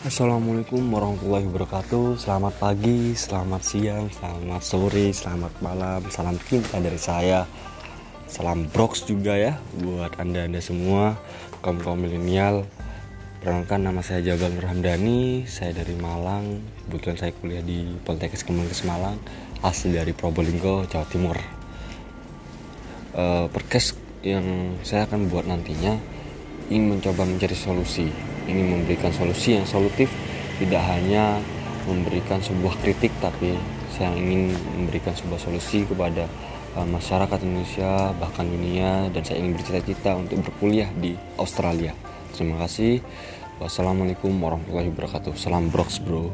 Assalamualaikum warahmatullahi wabarakatuh. Selamat pagi, selamat siang, selamat sore, selamat malam. Salam cinta dari saya. Salam Brox juga ya Buat anda-anda semua. Kaum-kaum milenial Perkenalkan nama saya Jabal Nur Hamdani. Saya dari Malang. Kebetulan saya kuliah di Poltekkes Kemenkes Malang Asli dari Probolinggo, Jawa Timur. Uh, Perkes yang saya akan buat nantinya Ingin mencoba mencari solusi ingin memberikan solusi yang solutif tidak hanya memberikan sebuah kritik tapi saya ingin memberikan sebuah solusi kepada uh, masyarakat Indonesia bahkan dunia dan saya ingin bercita-cita untuk berkuliah di Australia. Terima kasih. Wassalamualaikum warahmatullahi wabarakatuh. Salam brox bro